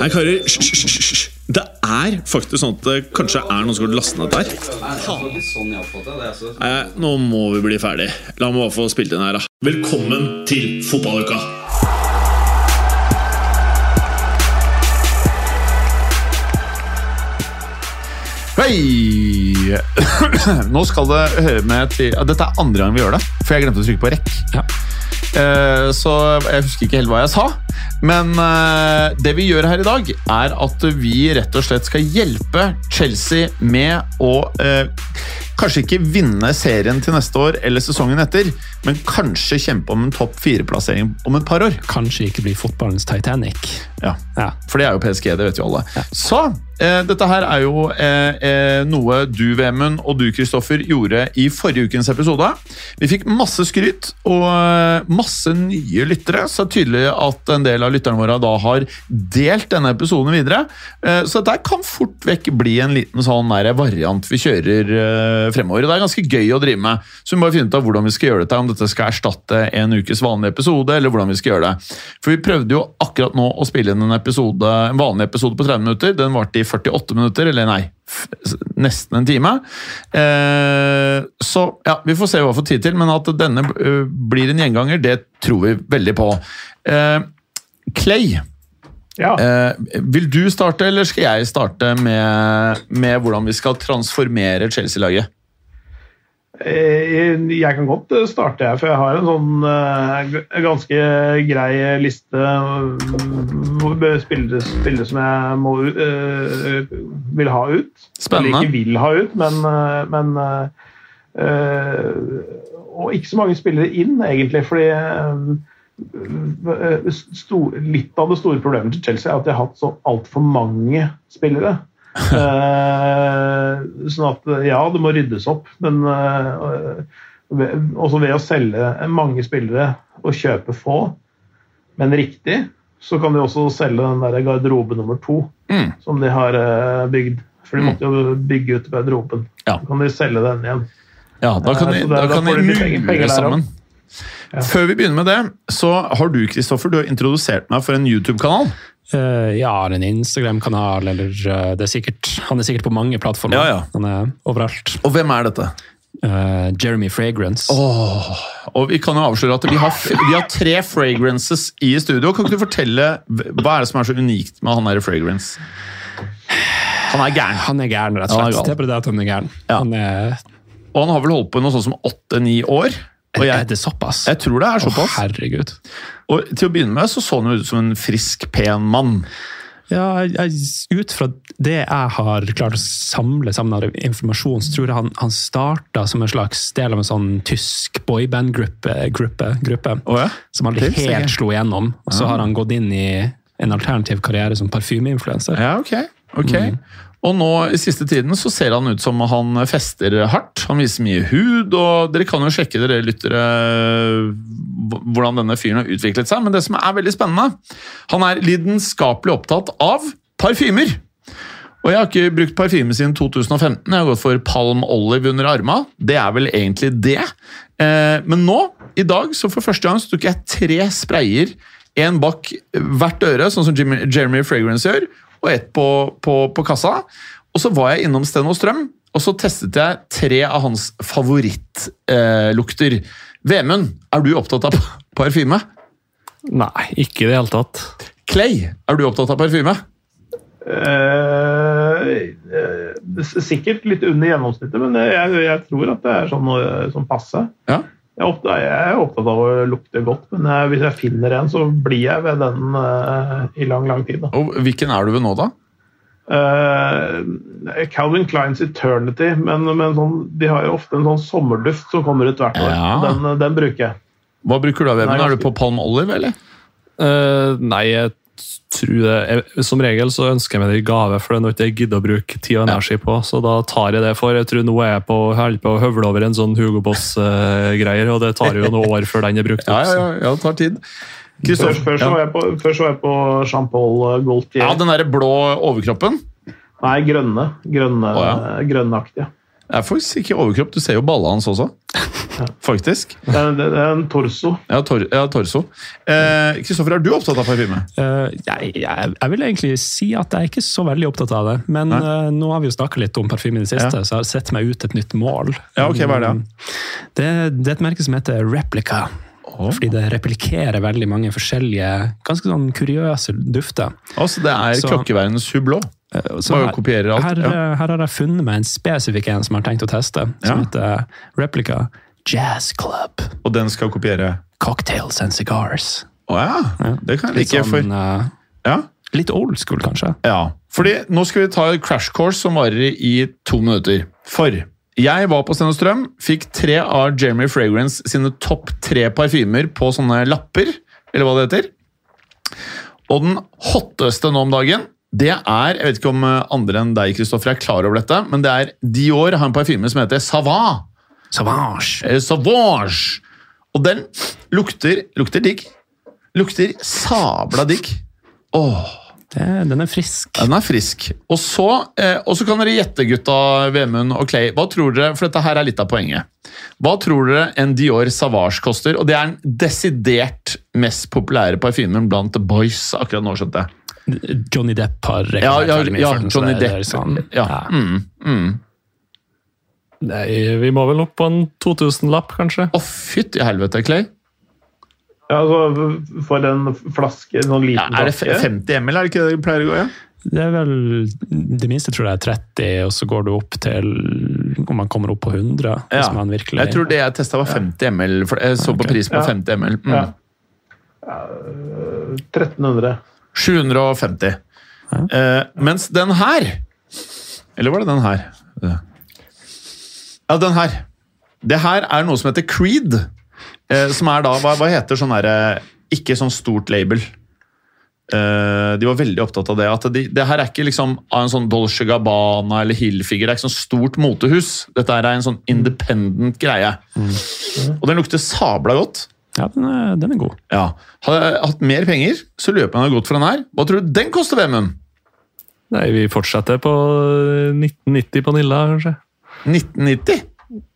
Nei, karer, hysj. Det er faktisk sånn at det kanskje er noen som har lastet ned der. Nei, nå må vi bli ferdig. La meg bare få spilt inn her, da. Velkommen til fotballuka! Hei! Nå skal det høre med til ja, Dette er andre gang vi gjør det, for jeg glemte å trykke på rekk. Eh, så jeg husker ikke helt hva jeg sa. Men eh, det vi gjør her i dag, er at vi rett og slett skal hjelpe Chelsea med å eh, kanskje ikke vinne serien til neste år eller sesongen etter, men kanskje kjempe om en topp fire-plassering om et par år. Kanskje ikke bli fotballens Titanic. Ja, Ja. For det er jo PSG, det vet jo alle. Så eh, dette her er jo eh, eh, noe du, Vemund, og du, Kristoffer, gjorde i forrige ukens episode. Vi fikk masse skryt og eh, masse nye lyttere, så det er tydelig at en del av lytterne våre da har delt denne episoden videre. Eh, så dette kan fort vekk bli en liten sånn variant vi kjører eh, fremover. Det er ganske gøy å drive med, så vi må finne ut av hvordan vi skal gjøre dette. Om dette skal erstatte en ukes vanlig episode, eller hvordan vi skal gjøre det. For vi prøvde jo akkurat nå å spille inn en, episode, en vanlig episode på 30 minutter. Den varte i 48 minutter, eller nei, nesten en time. Eh, så ja, vi får se hva vi får tid til, men at denne eh, blir en gjenganger, det tror vi veldig på. Eh, Clay, Ja. eh, vil du starte, eller skal jeg starte med, med hvordan vi skal transformere Chelsea-laget? Eh, Jeg kan godt eh, starte, jeg, for jeg har en sånn eh, ganske grei liste med spillere, spillere som jeg må, vil ha ut. Spennende. Eller ikke vil ha ut, men, men Og ikke så mange spillere inn, egentlig, fordi Litt av det store problemet til Chelsea er at de har hatt så altfor mange spillere. Eh, sånn at ja, det må ryddes opp, men eh, også ved å selge mange spillere og kjøpe få, men riktig, så kan de også selge den der garderobe nummer to Mm. som de har eh, bygd. For de måtte jo bygge ut garderoben. Ja. Så kan de selge den igjen. Ja, da kan de, da da- kan de penger- penger sammen. Ja. Før vi begynner med det, så har du Kristoffer, du har introdusert meg for en YouTube-kanal. Eh, ja, en Instagram-kanal, eller uh, det er sikkert, Han er sikkert på mange plattformer. Ja, ja. Han er overalt. Og hvem er dette? Uh, Jeremy Fragrance. Og vi kan jo avsløre at vi har, vi har tre fragrances i studio. Kan ikke du fortelle hva er det som er så unikt med han der fragrance? Han er gæren. Han er gæren, rett og Han er slett. det er bare det at han er gæren. Ja. Han er, Og han har vel holdt på i noe sånt som åtte-ni år. Og jeg, det såpass? jeg tror det er Å, såpass. herregud. Og til å begynne med så så han jo ut som en frisk, pen mann. Ja, jeg, ut fra det jeg har klart å samle sammen av informasjon, så tror jeg han, han starta som en slags del av en sånn tysk boyband-gruppe, gruppe, gruppe, oh, ja? som aldri jeg helt slo igjennom. Og så har han gått inn i en alternativ karriere som parfymeinfluenser. Ja, ok. ok. Og nå i siste tiden så ser han ut som han fester hardt. Han viser mye hud, og dere kan jo sjekke dere lyttere hvordan denne fyren har utviklet seg. Men det som er veldig spennende, han er lidenskapelig opptatt av parfymer. Og jeg har ikke brukt parfyme siden 2015. Jeg har gått for Palm Olive under arma. Det er vel egentlig det. Eh, Men nå, i dag, så for første gang så tok jeg tre sprayer. En bak hvert øre, sånn som Jeremy Fragrance gjør, og ett på, på, på kassa. Og så var jeg innom Steno og Strøm, og så testet jeg tre av hans favorittlukter. Vemund, er du opptatt av parfyme? Nei, ikke i det hele tatt. Clay, er du opptatt av parfyme? Eh, eh, sikkert litt under gjennomsnittet, men jeg, jeg tror at det er sånn, eh, sånn passe. Ja. Jeg er, opptatt, jeg er opptatt av å lukte godt, men jeg, hvis jeg finner en, så blir jeg ved den eh, i lang, lang tid. Da. Og hvilken er du ved nå, da? Uh, Calvin Kleins Eternity, men, men sånn, de har jo ofte en sånn sommerduft som kommer ut hvert år. Ja. Den, den bruker jeg. Hva bruker du av? Nei, Er du på Palm Olive, eller? Uh, nei, jeg tror det, jeg, Som regel så ønsker jeg meg det i gave, for det er noe jeg ikke gidder å bruke tid og energi på. Så da tar jeg det for. Jeg tror nå er jeg på, holder på å høvle over en sånn Hugo Boss-greier, og det tar jo noen år før den er brukt Ja, opp. ja, så- ja, ja, det tar tid. Først, før, så var jeg på, før så var jeg på Jean-Paul Gaultier. ja, den derre blå overkroppen. Nei, grønne. Grønne Å, Grønneaktige. Er faktisk ikke overkropp. Du ser jo balla hans også. Faktisk. Det er, det er en torso. Ja, tor ja torso. Eh, Kristoffer, er du opptatt av parfyme? Uh, jeg, jeg, jeg vil egentlig si at jeg er ikke så veldig opptatt av det. Men eh, nå har vi jo snakka litt om parfyme i det siste, Ja. så jeg har sett meg ut et nytt mål. Ja, ok, hva er det? Det, det er et merke som heter Replica. Fordi det replikerer veldig mange forskjellige, ganske sånn kuriøse dufter. Altså, det er Så- hublå. Eh, Så her, alt. her, Ja. eh, her har jeg funnet meg en spesifikk en som jeg har tenkt å teste, som Ja. heter Replica Jazz Club. Og den skal kopiere Cocktails and cigars. Å ja. Det kan jeg like. Sånn, for... ja. litt old school, kanskje. ja. Fordi nå skal vi ta et crash course som varer i to minutter. For jeg var på Sten og Strøm, fikk tre av Jeremy Fragrance sine topp tre parfymer på sånne lapper, eller hva det heter. Og den hotteste nå om dagen, det er Jeg vet ikke om eh, andre enn deg, Kristoffer, er klar over dette, men det er Dior har en parfyme som heter Savage. Savage. Savage. Og den lukter lukter digg. Lukter sabla digg. Åh, Det, den er frisk. den er frisk. Og så, eh, og så kan dere gjette, gutta Vemund og Clay. Hva tror dere, for dette her er litt av poenget. Hva tror dere en Dior Savage koster? Og det er den desidert mest populære parfymen blant boys akkurat nå, skjønte jeg. Johnny Depp har Ja, reklamert ja, veldig mye ja for den, Johnny er Depp. sånn, Ja. Mm, mm. Nei, vi må vel opp på en 2000-lapp, kanskje? Å, fytti helvete, Clay. Ja, altså, for en flaske, en sånn Ja, liten er det 50 ml, er det ikke det det pleier å gå? Ja? Det er vel Det minste tror jeg er 30, og så går du opp til Om man kommer opp på 100. Ja. Hvis man virkelig Jeg tror det jeg testa var 50 ml. For jeg så på pris på Ja. 50 ml. Mm. Ja. Eh, 1300. 750. Eh, mens den her Eller var det den her? Ja, den her. Det her er noe som heter Creed. Eh, som er da Hva, hva heter sånn derre Ikke sånn stort label. Eh, de var veldig opptatt av det. At de, det her er ikke liksom av en sånn Dolce Gabbana eller Hilfiger. Det er ikke sånn stort motehus. Dette er en sånn independent greie. Og den lukter sabla godt. Ja, den er, den er god. Ja. Hadde jeg hatt mer penger, så løper jeg hadde gått for den her. Hva tror du den koster, VM-en? Nei, vi fortsetter på 1990 på Nilla, kanskje? 1990?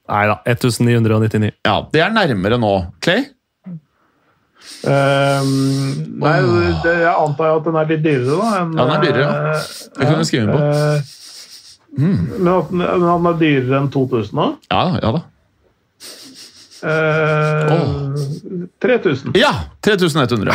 Nei da, 1999. Ja, det er nærmere nå. Clay? Um, nei, det, jeg antar at den er litt dyrere, da. Enn, Ja, den er dyrere, ja. eh, Det kan du skrive på. Mm. Men at den, den er dyrere enn 2000 da? Ja, ja da. Eh, 3000. Ja! 3100.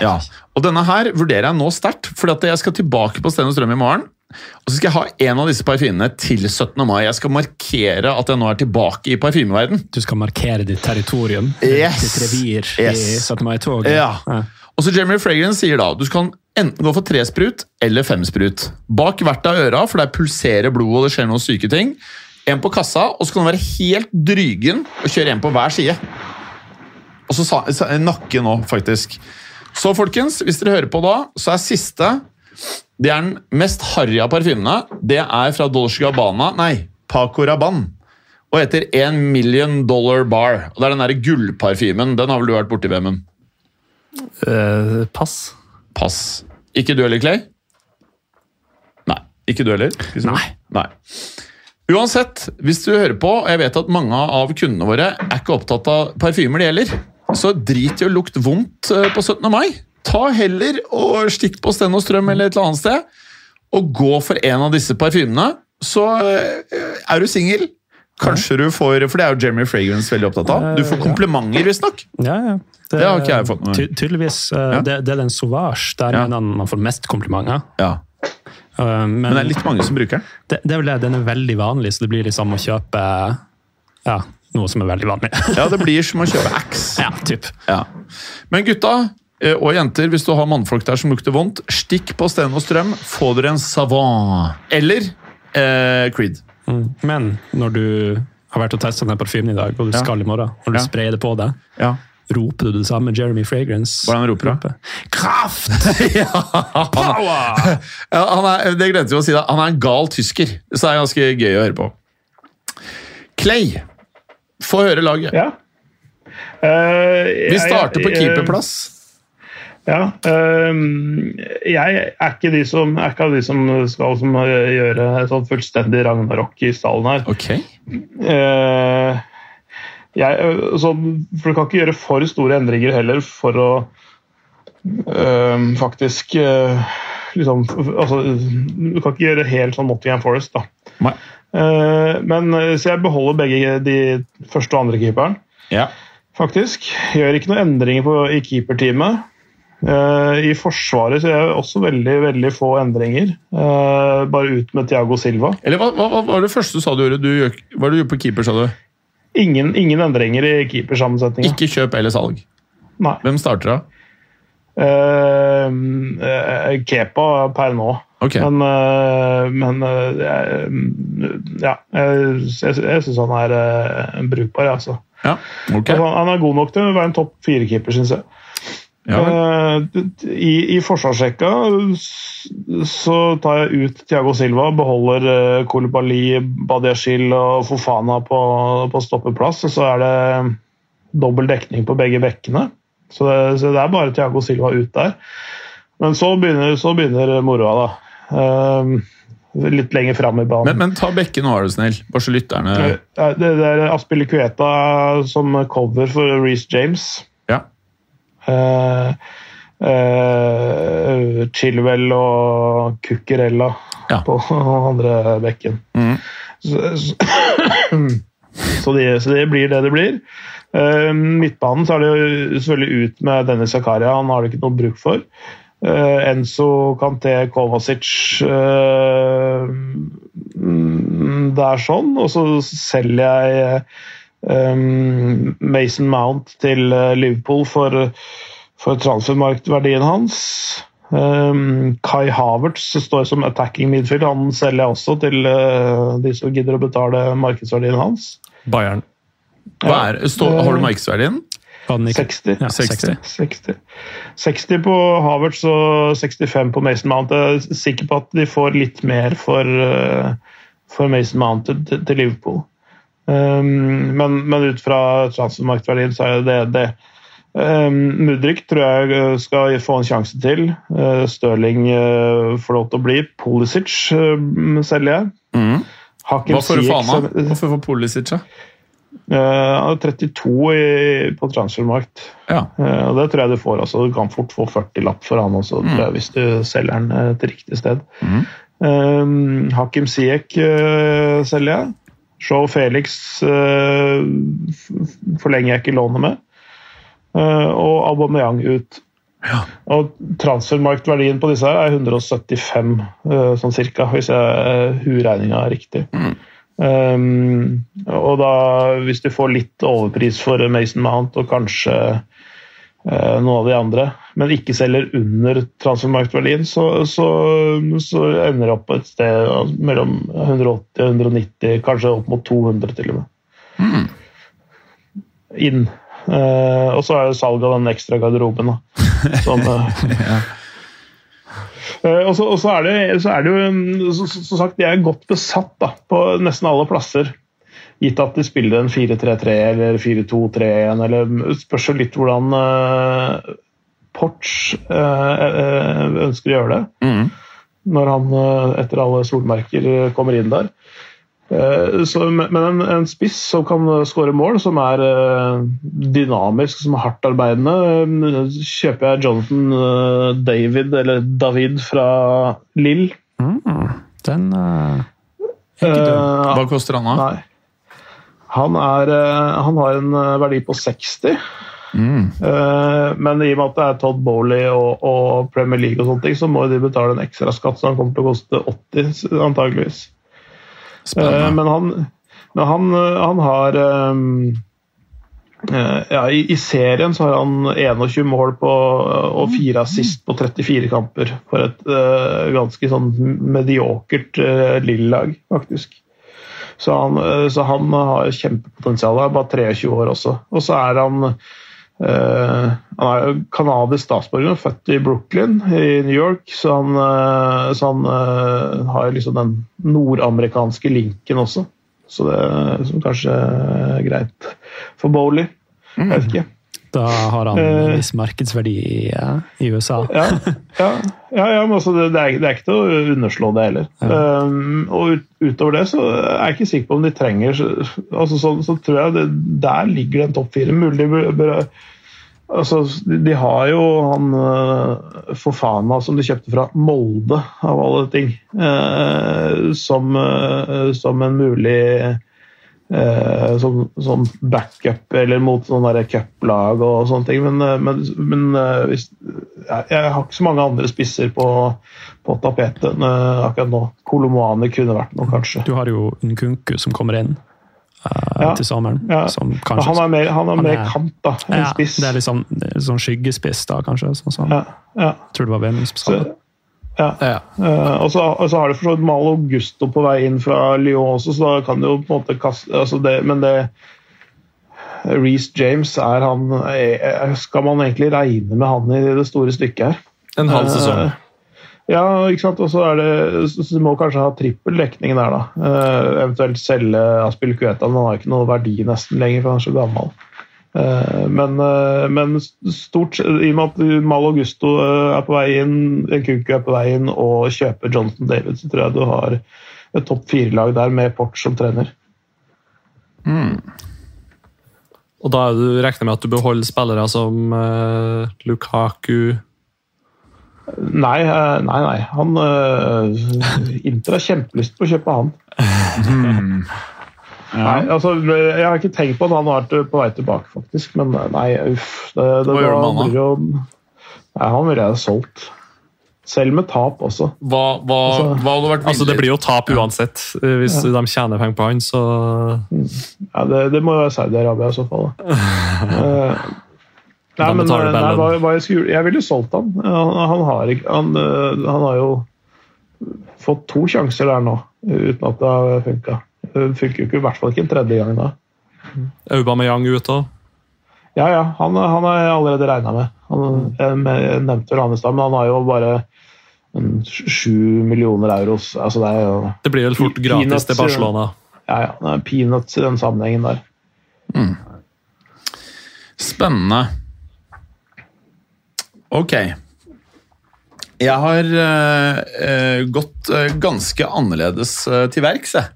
Ja. Og denne her vurderer jeg nå sterkt, for jeg skal tilbake på Sten og Strøm i morgen. Og så skal jeg ha en av disse parfymene til 17. mai. Jeg skal markere at jeg nå er tilbake i parfymeverden. Du skal markere ditt territorium, Yes. ditt revir i 17. mai-toget. Ja. Og så Jeremy Fragrance sier da du skal enten gå for tre sprut eller fem sprut. Bak hvert av øra, for der pulserer blodet og det skjer noen syke ting. En på kassa, og så kan du være helt drygen og kjøre en på hver side. Og så sa, sa, nakke nå, faktisk. Så folkens, hvis dere hører på da, så er siste Det er den mest harry av parfymene. Det er fra Dolce Gabbana, nei, Paco Rabanne. Og heter 1 Million Dollar Bar. Og Det er den der gullparfymen. Den har vel du vært borti, Vemund? Uh, pass. Pass. Ikke du heller, Clay? Nei. Ikke du heller? Nei. Nei. Uansett, hvis du hører på, og jeg vet at mange av kundene våre er ikke opptatt av parfymer det gjelder, så drit i å lukte vondt eh, på 17. mai. Ta heller og stikk på Sten og Strøm eller et eller annet sted, og gå for en av disse parfymene. Så eh, er du singel. Kanskje du får For det er jo Jeremy Fragrance veldig opptatt av. Du får komplimenter, visstnok. Ja, ja. Det har ikke jeg fått med meg. Ty tydeligvis. eh, Ja. Det, det er den Sauvage. Der Ja. man får mest komplimenter. Ja. Eh, men Men det er litt mange som bruker den. det, det er vel det, den er veldig vanlig, så det blir liksom å kjøpe ja, noe som er veldig vanlig. Ja, det blir som å kjøpe X. ja, typ. Ja. Men gutta eh, og jenter, hvis du har mannfolk der som lukter vondt, stikk på Sten og Strøm. Få dere en Savant. Eller eh, Creed. Mm. Men når du har vært og testet den parfymen i dag, og du Ja. skal i morgen, og du Ja. sprayer det på deg, Ja. Roper du det samme Jeremy Fragrance? Hvordan roper han? Kraft! ja, Power! ja, er, det glemte vi å si. da. Han er en gal tysker, så det er ganske gøy å høre på. Clay, få høre laget. Ja. Uh, Vi starter på keeperplass. Ja. Øh, jeg er ikke, de som, er ikke av de som skal som, gjøre sånn fullstendig ragnarok i stallen her. Ok. Eh, jeg, øh, så, for Du kan ikke gjøre for store endringer heller for å øh, faktisk øh, liksom, altså, Du kan ikke gjøre helt sånn Nottingham Forest, da. Nei. Eh, men Så jeg beholder begge de første og andre keeperen Ja. faktisk. Gjør ikke noen endringer på, i keeperteamet. Uh, I Forsvaret så gjør jeg også veldig veldig få endringer. Uh, bare ut med Thiago Silva. Eller hva, hva, hva var det første du sa du gjorde? Du, hva var det du gjorde på keeper, sa du? Ingen, ingen endringer i keepersammensetninga. Ikke kjøp eller salg. Nei. Hvem starter da? Uh, uh, Kepa per nå. Ok. Men, uh, men ja, jeg, jeg, jeg syns han er brukbar, jeg, altså. Ja, ok. Altså, han er god nok til å være en topp fire-keeper, syns jeg. Ja. Eh, I, i forsvarsrekka så tar jeg ut Thiago Silva, beholder Kolibali, Koulibaly, Badiashil og Fofana på, på stoppeplass. Og så er det dobbel dekning på begge bekkene. Så det, så det er bare Thiago Silva ut der. Men så begynner, så begynner moroa, da. Eh, litt lenger fram i banen. men, men ta bekken nå, er du snill. Bare så lytterne Eh, det, det er Aspilicueta som cover for Reece James. Eh, Chilwell og Cucurella Ja. på andre bekken. Mm. Så, så, så, det, så det blir det det blir. Uh, midtbanen så er det jo selvfølgelig ut med denne Zakaria, han har det ikke noe bruk for. Uh, Enzo Kanté Kovacic mm, Det er sånn. Og så selger jeg eh, Mason Mount til eh, Liverpool for, for transfermarktverdien hans. Um, Kai Havertz står som attacking midfield. Han selger jeg også til uh, de som gidder å betale markedsverdien hans. Bayern. Hva er, stå, har du markedsverdien? Var 60. Ja, 60. 60. 60 på Havertz og 65 på Mason Mount. Jeg er sikker på at de får litt mer for, eh, for Mason Mount til, til Liverpool. Um, men, men ut fra transfermarkedsverdien så er det det. Um, Mudrik tror jeg skal få en sjanse til. Uh, Stirling uh, får lov til å bli. Pulisic uh, selger jeg. Mm. Hakim Hva får du faen av? Hvorfor får Pulisic, da? uh, Han er 32 i, på transfermarkt. Ja. Eh, og Det tror jeg du får. Altså, Du kan fort få 40 lapp for han også, tror jeg, hvis du selger den eh, til riktig sted. Mm. Um, Hakim Siek eh, selger jeg. Show Felix uh, forlenger jeg ikke lånet med. Uh, og Aubameyang ut. Ja. Og transfermarktverdien på disse her er 175, uh, sånn cirka, hvis jeg huregninga er riktig. Mm. Um, og da, hvis du får litt overpris for Mason Mount og kanskje eh, noen av de andre, men ikke selger under transfermarktverdien, så, så, så ender det opp på et sted mellom 180 og 190, kanskje opp mot 200 til og med. Inn. Uh, og så er det salg av den ekstra garderoben, da. Som, eh, Eh, og så, og så, er det, så er det jo mm, Som sagt, de er godt besatt da, på nesten alle plasser. Gitt at de spiller en 4-3-3 eller 4-2-3-1, eller spørs jo litt hvordan uh, Porch eh, ønsker å gjøre det. Mm. Når han etter alle solmerker kommer inn der. Så, men en, en spiss som kan skåre mål, som er dynamisk, som er hardtarbeidende, kjøper jeg Jonathan David, eller David fra Lill. Mm, den er ikke dum. Hva koster han, da? Han, er, eh, han har en eh, verdi på 60. Mm. Eh, Men i og med at det er Todd Bowley og, og Premier League, og sånne ting, så må de betale en ekstra skatt, så han kommer til å koste 80 antageligvis. Spennende. Men han, men han, han har ja, i, I serien så har han 21 mål på, og fire assist på 34 kamper for et uh, ganske sånn mediokert uh, Lill-lag, faktisk. Så han, eh, så han har kjempepotensial. Han er bare 23 år også. Og så er han eh, Han er canadisk statsborger, født i Brooklyn i New York, så han, eh, så han eh, har liksom den nordamerikanske linken også. Så det er som kanskje er greit for Bowley. Jeg vet ikke. Da har han en viss markedsverdi i, i USA. Ja, ja, ja, ja men altså, det, det, er, det er ikke til å underslå det heller. Um, og ut, utover det så er jeg ikke sikker på om de trenger så, altså, så, så tror jeg det, Der ligger det en topp fire. Mulig altså, de, de har jo han uh, Fofana som de kjøpte fra Molde, av alle ting, uh, som, uh, som en mulig eh, som, som backup eller mot sånne cuplag og sånne ting. Men, eh, men, men eh, hvis, jeg, jeg har ikke så mange andre spisser på, på tapetet eh, akkurat nå. Kolomane kunne vært noe, kanskje. Du har jo Nkunku som kommer inn eh, Ja. til sommeren. Ja. Som kanskje, han er mer, han er han mer er- kant da, enn ja, spiss. det er litt sånn, sånn skyggespiss, da, kanskje. Sånn, sånn. ja, tror det var Vemund som sa det. Ja. Ja. Uh, og, så, og så har du for så vidt Malo Gusto på vei inn fra Lyon også, så da kan du jo på en måte kaste altså det, Men det Reece James, er han er, Skal man egentlig regne med han i det store stykket her? En halv sesong. Uh, Ja, ikke sant? Og så er det, så så du må kanskje ha trippel dekning der, da. Uh, eventuelt selge Aspil Kueta, men han har ikke noe verdi nesten lenger, for han er så gammel. Eh, men, eh, men stort i og med at Mal Augusto eh, er på vei inn, Kuku er på vei inn, og kjøper Johnson David, så tror jeg du har et topp fire-lag der med Port som trener. Og da er du regner med at du beholder spillere som uh, Lukaku Nei, nei, nei. Han uh, Inter har kjempelyst på å kjøpe han. Nei, altså, Jeg har ikke tenkt på at han har vært på vei tilbake, faktisk. Men eh, nei, uff. Det, det, Hva gjør du med han, da? jo, nei, han ville jeg solgt. Selv med tap også. Hva, hva, Altså- hva hadde vært Altså, Det blir jo tap uansett. hvis Hvis de tjener penger på han, så Ja, det, det må jo være Saudi-Arabia i så fall. Da. Eh, nei, men eh, nei, hva, hva jeg, skulle, jeg ville solgt han. Han, han, har han, eh, han har jo fått to sjanser der nå, uten at det har funka. Det funker jo ikke, i hvert fall ikke en tredje gang da. Aubameyang ut òg. Ja, ja, han, han har jeg allerede regna med. Han, jeg, nevnte vel han i stad, men han har jo bare en sju millioner euros. Altså det jo Det blir vel fort Peanuts, gratis til Barcelona. ja, ja, det er peanuts i den sammenhengen der. Spennende. Ok. Jeg har uh, eh, gått eh, ganske annerledes eh, til verks, jeg.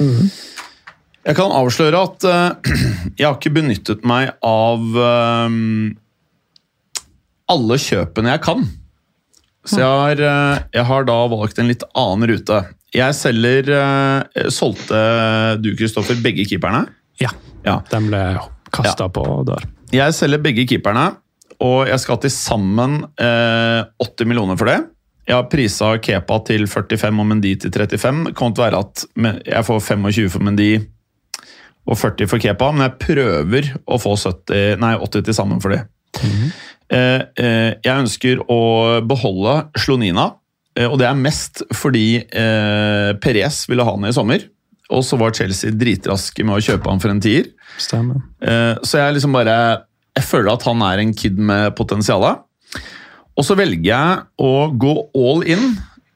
Jeg kan avsløre at uh, jeg har ikke benyttet meg av eh, alle kjøpene jeg kan. Så jeg har, uh, jeg har da valgt en litt annen rute. Jeg selger Solgte du, Kristoffer, begge keeperne? Ja, Ja. de ble kasta på der. Jeg selger begge keeperne, og jeg skal til sammen eh, 80 millioner for det. Jeg har prisa Kepa til 45 og Mendy til 35. Det kan ikke være at jeg får 25 for Mendy og 40 for Kepa, men jeg prøver å få 70, nei, 80 til sammen for det. Mm -hmm. jeg ønsker å beholde Slonina, eh, og det er mest fordi Perez ville ha han i sommer. Og så var Chelsea dritraske med å kjøpe han for en tier. Stemmer. Så jeg liksom bare Jeg føler at han er en kid med potensial. Og så velger jeg å gå all in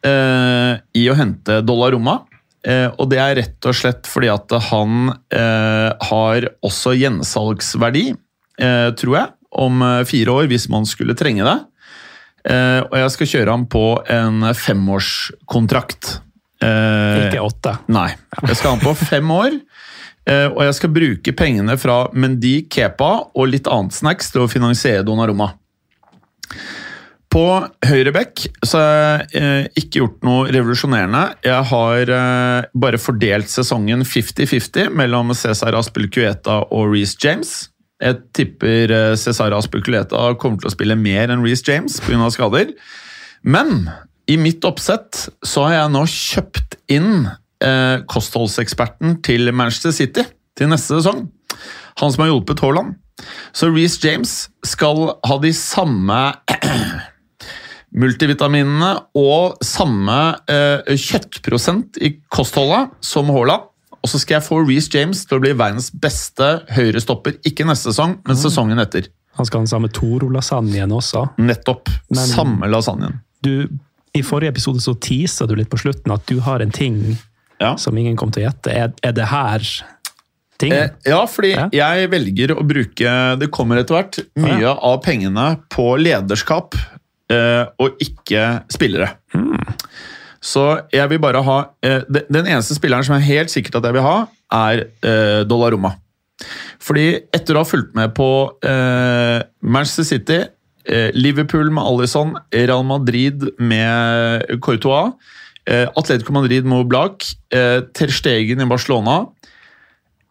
eh, i å hente Dollaroma. Eh, og det er rett og slett fordi at han eh, har også gjensalgsverdi, eh, tror jeg, om eh, fire år, hvis man skulle trenge det. Eh, og jeg skal kjøre ham på en femårskontrakt. Eh, Ikke åtte. Nei. Jeg skal ha ham på fem år. eh, Og jeg skal bruke pengene fra Mendy, Kepa og litt annet snacks til å finansiere Donnarumma. På høyre bekk så har jeg eh, ikke gjort noe revolusjonerende. Jeg har eh, bare fordelt sesongen 50-50 mellom Cæsar Aspelcueta og Reece James. Jeg tipper eh, Cæsar Aspelcueta kommer til å spille mer enn Reece James pga. skader. Men i mitt oppsett så har jeg nå kjøpt inn kostholdseksperten til Manchester City til neste sesong. Han som har hjulpet Haaland. Så Reece James skal ha de samme multivitaminene og samme eh, kjøttprosent i kostholdet som Haaland. Og så skal jeg få Reece James til å bli verdens beste høyrestopper, ikke neste sesong, men sesongen etter. Han skal ha den samme Toro-lasagnen også. Nettopp. Men- Samme lasagnen. Du, I forrige episode så tisa du litt på slutten at du har en ting Ja. som ingen kom til å gjette. Er, er det her ting? Eh, ja, fordi Ja. jeg velger å bruke Det kommer etter hvert mye av pengene på lederskap og ikke spillere. Så jeg vil bare ha eh, Den eneste spilleren som er helt sikkert at jeg vil ha, er eh, Dollaroma. Fordi etter å ha fulgt med på eh, Manchester City, eh, Liverpool med Alison, Real Madrid med Courtois, eh, Atletico Madrid med Oblak, eh, Ter Stegen i Barcelona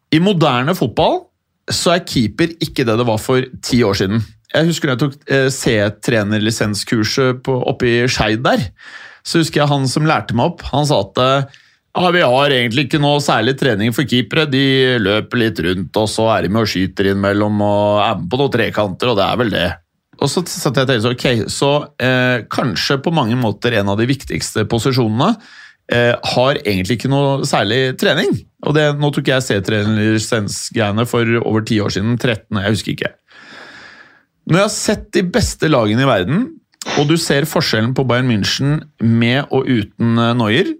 i moderne fotball så er keeper ikke det det var for ti år siden. Jeg husker da jeg tok eh, C-trenerlisenskurset oppe i Skeid der. Så husker jeg han som lærte meg opp, han sa at eh, ja, vi har egentlig ikke noe særlig trening for keepere. De løper litt rundt, og så er de med og skyter innimellom og er med på noen trekanter, og det er vel det. Og så satt jeg og tenkte ok, så eh, kanskje på mange måter en av de viktigste posisjonene eh, har egentlig ikke noe særlig trening. Og det, Nå tok jeg C-trenerlisensgreiene for over ti år siden. 13, jeg husker ikke. Når jeg har sett de beste lagene i verden, og du ser forskjellen på Bayern München med og uten eh, Neuer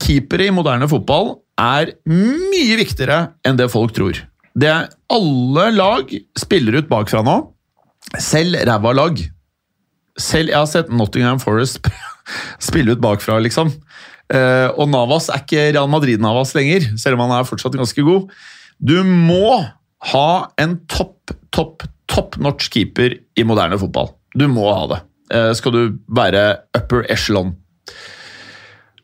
Keepere i moderne fotball er mye viktigere enn det folk tror. Det er Alle lag spiller ut bakfra nå. Selv ræva lag. Selv, jeg har sett Nottingham Forest spille ut bakfra, liksom. Eh, og Navas er ikke Real Madrid-Navas lenger, selv om han er fortsatt ganske god. Du må ha en topp, topp, topp norsk keeper i moderne fotball. Du må ha det. Eh, skal du være upper echelon.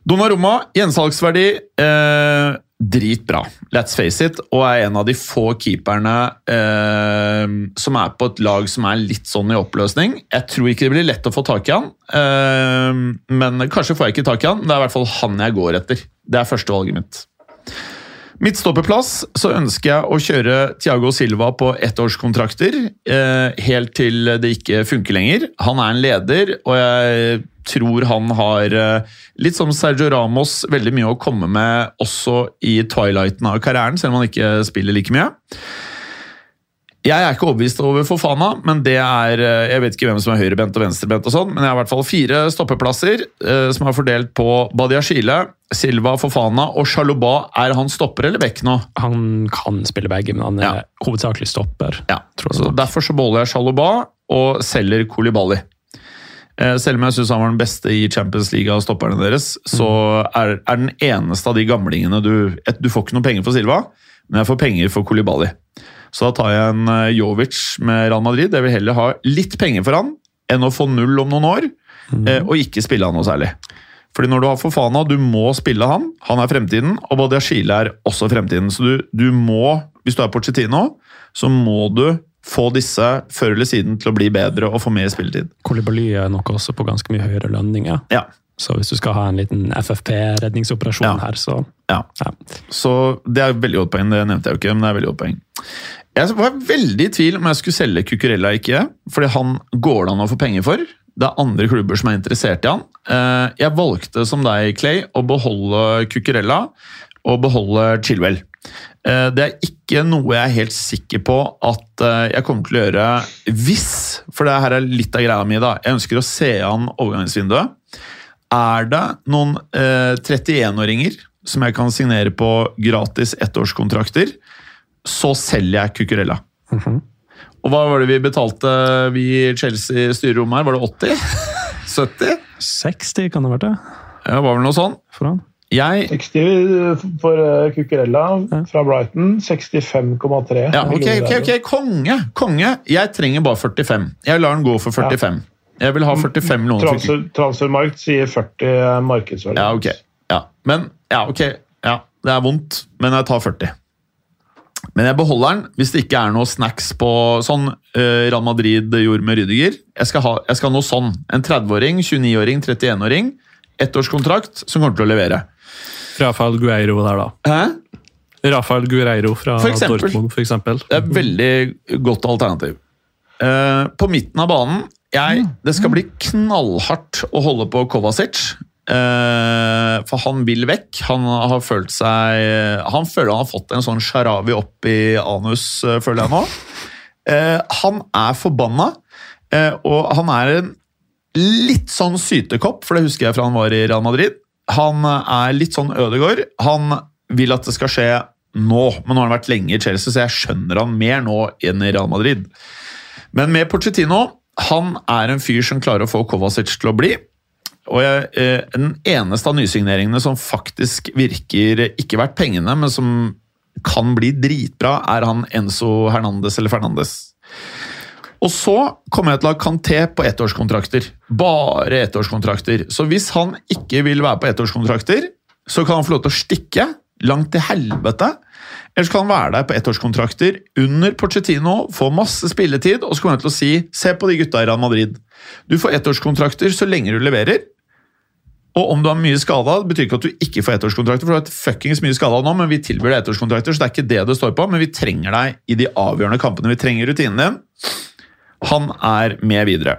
Donnarumma, gjensalgsverdi eh, dritbra, let's face it, og er en av de få keeperne eh, som er på et lag som er litt sånn i oppløsning. Jeg tror ikke det blir lett å få tak i han, eh, men kanskje får jeg ikke tak i han. Det er i hvert fall han jeg går etter. Det er førstevalget mitt. Midtstopperplass så ønsker jeg å kjøre Thiago Silva på ettårskontrakter eh, helt til det ikke funker lenger. Han er en leder, og jeg tror han har, eh, litt som Sergio Ramos, veldig mye å komme med også i twilighten av karrieren, selv om han ikke spiller like mye. Jeg er ikke overbevist over Fofana, men det er eh, Jeg vet ikke hvem som er høyrebent og venstrebent, og sånn, men jeg har i hvert fall fire stoppeplasser eh, som er fordelt på Badiashile, Silva, Fofana og Shaloba. Er han stopper eller back nå? Han kan spille begge, men han er Ja. hovedsakelig stopper. Ja, tror så. Derfor så beholder jeg Shaloba og selger Kolibali. Eh, Selv om jeg syns han var den beste i Champions League av stopperne deres, så er, er den eneste av de gamlingene du Du får ikke noe penger for Silva, men jeg får penger for Kolibali. Så da tar jeg en eh, Jovic med Real Madrid. Jeg vil heller ha litt penger for han enn å få null om noen år, mm. og ikke spille han noe særlig. Fordi når du har Fofana, du må spille han. Han er fremtiden, og Badiashile er også fremtiden. Så du, du må, hvis du er Pochettino, så må du få disse før eller siden til å bli bedre og få mer spilletid. Kolibaly er nok også på ganske mye høyere lønninger. Ja, Så hvis du skal ha en liten FFP-redningsoperasjon Ja. her, så ja. ja. Så det er veldig godt poeng. Det nevnte jeg jo ikke, men det er veldig godt poeng. Jeg var veldig i tvil om jeg skulle selge Cucurella ikke, fordi han går det an å få penger for. Det er andre klubber som er interessert i han. Eh, Jeg valgte som deg, Clay, å beholde Cucurella og beholde Chilwell. Eh, Det er ikke noe jeg er helt sikker på at eh, jeg kommer til å gjøre hvis For det her er litt av greia mi. da. Jeg ønsker å se an overgangsvinduet. Er det noen eh, 31-åringer som jeg kan signere på gratis ettårskontrakter, så selger jeg Cucurella. Og hva var det vi betalte vi i Chelsea styrerom her? Var det 80? 70? 60 kan det ha vært det Ja, var vel noe sånn. for han. Jeg 60 for eh, Cucurella fra Brighton. 65,3. Ja, ok, ok, ok, konge! Konge! Jeg trenger bare 45. Jeg lar den gå for 45. Jeg vil ha 45 millioner. Transfer, Transfermarkt sier 40 markedsverdi. Ja, ok. Ja, men Ja, ok. Ja, det er vondt, men jeg tar 40. Men jeg beholder den hvis det ikke er noe snacks på sånn uh, Real Madrid gjorde med Rydiger. Jeg skal ha, jeg skal ha noe sånn. En 30-åring, 29-åring, 31-åring. Ettårskontrakt som kommer til å levere. Rafael Gueiro der, da. Hæ? Rafael Gueiro fra For eksempel. Dortmund, for eksempel. Det er et veldig godt alternativ. Uh, på midten av banen jeg, Det skal bli knallhardt å holde på Kovacic. Eh, for han vil vekk. Han har følt seg Han føler han har fått en sånn sharawi opp i anus, eh, føler jeg nå. Eh, han er forbanna, og han er en litt sånn sytekopp, for det husker jeg fra han var i Real Madrid. Han er litt sånn Ødegård. Han vil at det skal skje nå, men nå har han vært lenge i Chelsea, så jeg skjønner han mer nå enn i Real Madrid. Men med Pochettino, han er en fyr som klarer å få Kovacic til å bli. Og jeg, eh, Den eneste av nysigneringene som faktisk virker ikke verdt pengene, men som kan bli dritbra, er han Enzo Hernandez eller Fernandes. Og så kommer jeg til å ha Kanté på ettårskontrakter. Bare ettårskontrakter. Så hvis han ikke vil være på ettårskontrakter, så kan han få lov til å stikke langt til helvete. Eller så kan han være der på ettårskontrakter under Pochettino, få masse spilletid, og så kommer han til å si se på de gutta i Real Madrid. Du får ettårskontrakter så lenge du leverer. Og om du har mye skada, betyr ikke at du ikke får ettårskontrakter, for du har et fuckings mye skada nå, men vi tilbyr deg ettårskontrakter, så det er ikke det det står på. Men vi trenger deg i de avgjørende kampene. Vi trenger rutinen din. Han er med videre.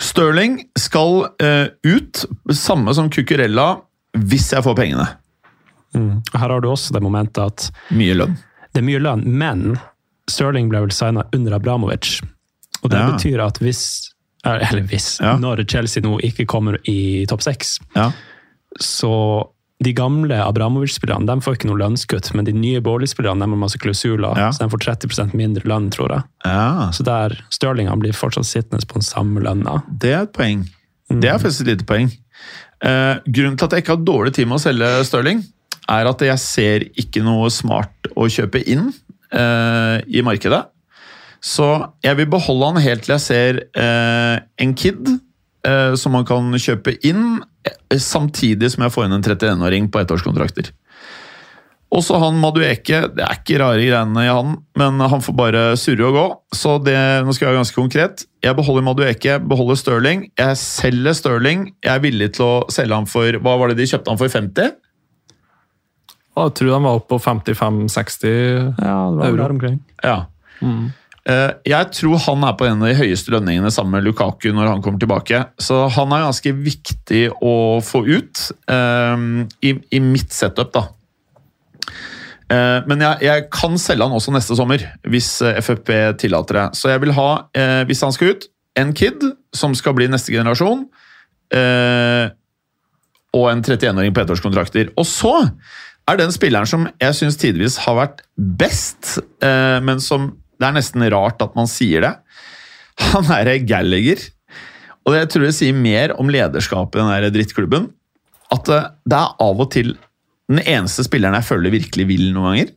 Stirling skal uh, ut, samme som Cucurella, hvis jeg får pengene. Mm. Her har du også det momentet at Mye lønn. det er mye lønn, men Stirling ble vel signa under Abramovic. Og det Ja. betyr at hvis Eller hvis, Ja. når Chelsea nå ikke kommer i topp seks, Ja. så de gamle Abramovic-spillerne de får ikke noe lønnskutt, men de nye Baarli-spillerne har masse klausuler, Ja. så de får 30% mindre lønn, tror jeg. ja. Så der Stirlingene blir fortsatt sittende på den samme lønna. Det er et poeng. Det er faktisk et lite poeng. Eh, grunnen til at jeg ikke har dårlig tid med å selge Stirling, er at jeg ser ikke noe smart å kjøpe inn eh, i markedet. Så jeg vil beholde han helt til jeg ser eh, en kid eh, som man kan kjøpe inn, eh, samtidig som jeg får inn en 31-åring på ettårskontrakter. Også han Madueke, det er ikke rare greiene i han, men han får bare surre og gå. Så det, nå skal jeg være ganske konkret. Jeg beholder Madueke, beholder Stirling. Jeg selger Stirling. Jeg er villig til å selge han for Hva var det de kjøpte han for? 50? Jeg tror de var oppe på 55-60. Ja, det var Euro. der omkring. Ja. Eh, Jeg tror han er på en av de høyeste lønningene sammen med Lukaku når han kommer tilbake. Så han er ganske viktig å få ut eh, i, i mitt setup, da. Eh, Men jeg, jeg kan selge han også neste sommer, hvis eh, FFP tillater det. Så jeg vil ha, eh, hvis han skal ut, en kid som skal bli neste generasjon. eh, Og en 31-åring på ettårskontrakter. Og så er den spilleren som jeg syns tidvis har vært best, eh, men som det er nesten rart at man sier det. Han er Gallagher. Og det tror jeg sier mer om lederskapet i den der drittklubben. At eh, det er av og til den eneste spilleren jeg føler virkelig vil noen ganger.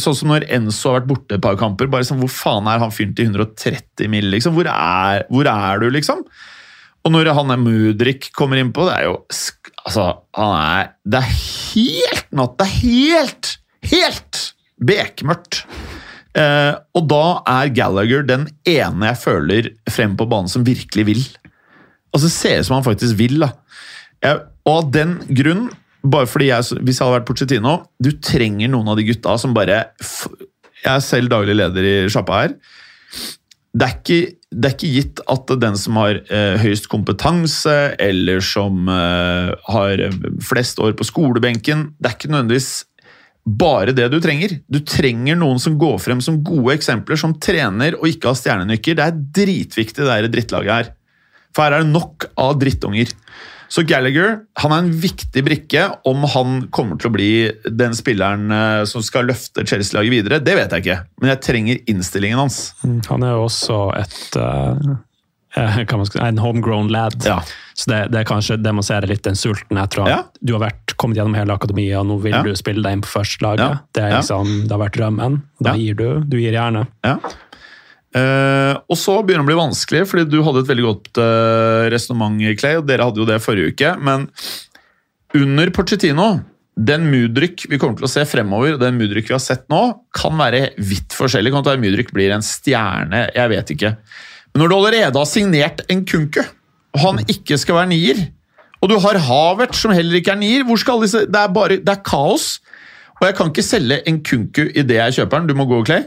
Sånn som når Enzo har vært borte et par kamper. bare sånn, Hvor faen er han fyren til 130 mill., liksom? Hvor er, hvor er du, liksom? Og når han er Mudrik kommer innpå, det er jo Altså, han er Det er helt natt! Det er helt, helt bekmørkt! Eh, og da er Gallagher den ene jeg føler frem på banen som virkelig vil. Altså, ser ut som han faktisk vil. da. Jeg, og av den grunn, bare fordi jeg, hvis jeg hadde vært Pochettino Du trenger noen av de gutta som bare Jeg er selv daglig leder i sjappa her. Det er, ikke, det er ikke gitt at den som har eh, høyest kompetanse, eller som eh, har flest år på skolebenken Det er ikke nødvendigvis bare det du trenger. Du trenger noen som går frem som gode eksempler, som trener og ikke har stjernenykker. Det er dritviktig, det der drittlaget her. For her er det nok av drittunger. Så Gallagher han er en viktig brikke. Om han kommer til å bli den spilleren eh, som skal løfte Chelsea-laget videre, det vet jeg ikke. Men jeg trenger innstillingen hans. Mm, Han er jo også et eh, en homegrown lad. Ja. Så det, det er kanskje demonstrerer litt den sulten etter at Ja. du har vært, kommet gjennom hele akademiet, og nå vil Ja. du spille deg inn på førstelaget. Det, er liksom, det har vært drømmen. Da gir du. Du gir gjerne. Ja. Eh, og så begynner det å bli vanskelig, fordi du hadde et veldig godt uh, resonnement, Clay, og dere hadde jo det forrige uke. Men under Pochettino, den Mudryk vi kommer til å se fremover, den Mudryk vi har sett nå, kan være vidt forskjellig. Kan være Mudryk blir en stjerne, jeg vet ikke. Når du allerede har signert en kunku, og han ikke skal være nier, og du har Havert som heller ikke er nier, hvor skal alle disse Det er bare Det er kaos. Og jeg kan ikke selge en kunku idet jeg kjøper den. Du må gå, Clay.